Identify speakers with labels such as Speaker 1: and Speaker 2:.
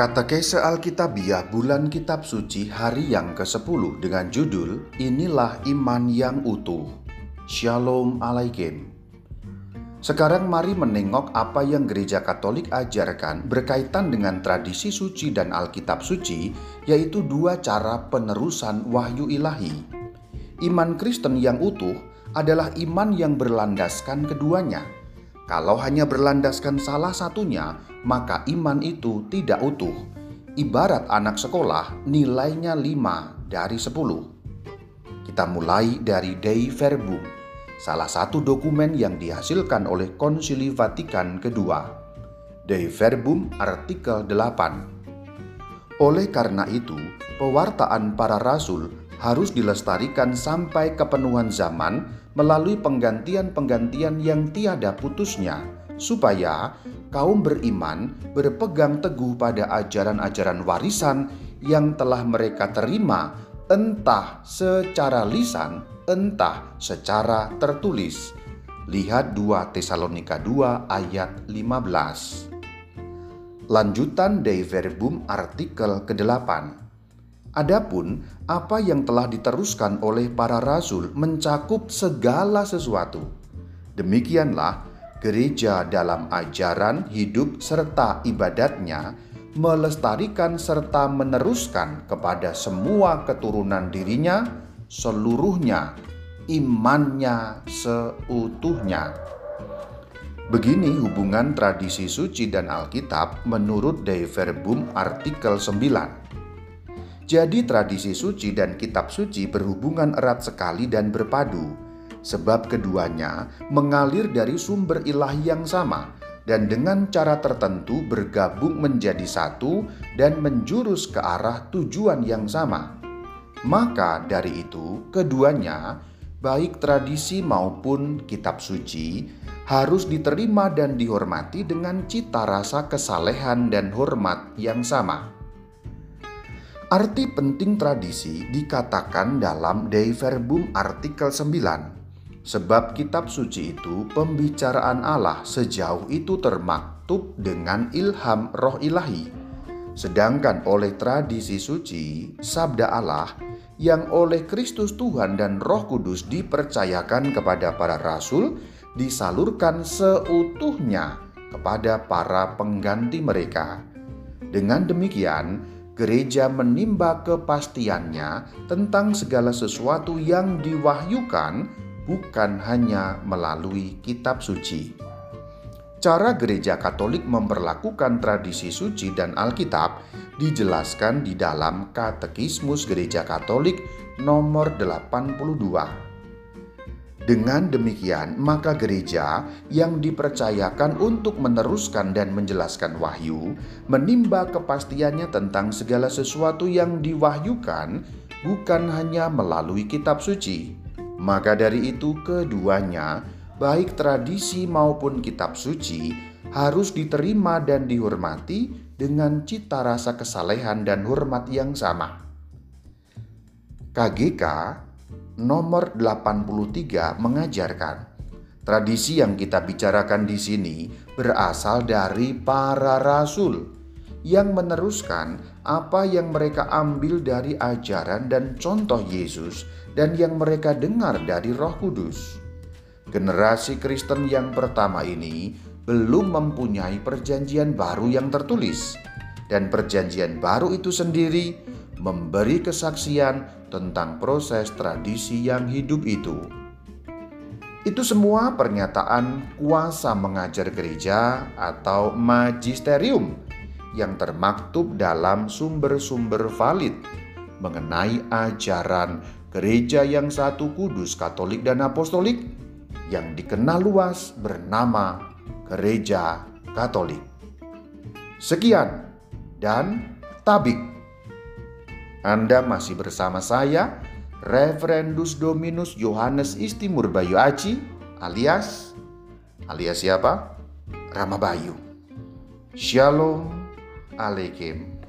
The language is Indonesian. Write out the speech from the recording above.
Speaker 1: Katekese Alkitabiah Bulan Kitab Suci hari yang ke-10 dengan judul Inilah Iman yang Utuh. Shalom Alaikum. Sekarang mari menengok apa yang gereja Katolik ajarkan berkaitan dengan tradisi suci dan Alkitab suci, yaitu dua cara penerusan wahyu ilahi. Iman Kristen yang utuh adalah iman yang berlandaskan keduanya. Kalau hanya berlandaskan salah satunya, maka iman itu tidak utuh. Ibarat anak sekolah, nilainya 5 dari 10. Kita mulai dari Dei Verbum, salah satu dokumen yang dihasilkan oleh Konsili Vatikan kedua. Dei Verbum artikel 8. Oleh karena itu, pewartaan para rasul harus dilestarikan sampai kepenuhan zaman melalui penggantian-penggantian yang tiada putusnya, supaya kaum beriman berpegang teguh pada ajaran-ajaran warisan yang telah mereka terima, entah secara lisan, entah secara tertulis. Lihat 2 Tesalonika 2 ayat 15. Lanjutan Dei Verbum artikel ke-8. Adapun apa yang telah diteruskan oleh para rasul mencakup segala sesuatu. Demikianlah gereja dalam ajaran hidup serta ibadatnya melestarikan serta meneruskan kepada semua keturunan dirinya seluruhnya imannya seutuhnya. Begini hubungan tradisi suci dan Alkitab menurut Dei Verbum artikel 9. Jadi tradisi suci dan kitab suci berhubungan erat sekali dan berpadu sebab keduanya mengalir dari sumber ilahi yang sama dan dengan cara tertentu bergabung menjadi satu dan menjurus ke arah tujuan yang sama. Maka dari itu, keduanya, baik tradisi maupun kitab suci, harus diterima dan dihormati dengan cita rasa kesalehan dan hormat yang sama. Arti penting tradisi dikatakan dalam Dei Verbum artikel 9 Sebab kitab suci itu pembicaraan Allah sejauh itu termaktub dengan ilham roh ilahi. Sedangkan oleh tradisi suci, sabda Allah yang oleh Kristus Tuhan dan Roh Kudus dipercayakan kepada para rasul disalurkan seutuhnya kepada para pengganti mereka. Dengan demikian, gereja menimba kepastiannya tentang segala sesuatu yang diwahyukan bukan hanya melalui kitab suci. Cara gereja Katolik memperlakukan tradisi suci dan Alkitab dijelaskan di dalam Katekismus Gereja Katolik nomor 82. Dengan demikian, maka gereja yang dipercayakan untuk meneruskan dan menjelaskan wahyu, menimba kepastiannya tentang segala sesuatu yang diwahyukan, bukan hanya melalui kitab suci, maka dari itu, keduanya, baik tradisi maupun kitab suci, harus diterima dan dihormati dengan cita rasa kesalehan dan hormat yang sama. KGK nomor 83 mengajarkan tradisi yang kita bicarakan di sini berasal dari para rasul yang meneruskan apa yang mereka ambil dari ajaran dan contoh Yesus dan yang mereka dengar dari Roh Kudus. Generasi Kristen yang pertama ini belum mempunyai perjanjian baru yang tertulis, dan perjanjian baru itu sendiri memberi kesaksian tentang proses tradisi yang hidup itu. Itu semua pernyataan kuasa mengajar gereja atau magisterium yang termaktub dalam sumber-sumber valid mengenai ajaran gereja yang satu kudus katolik dan apostolik yang dikenal luas bernama gereja katolik. Sekian dan tabik. Anda masih bersama saya, Reverendus Dominus Yohanes Istimur Bayu Aci, alias alias siapa? Rama Bayu. Shalom Alaikum.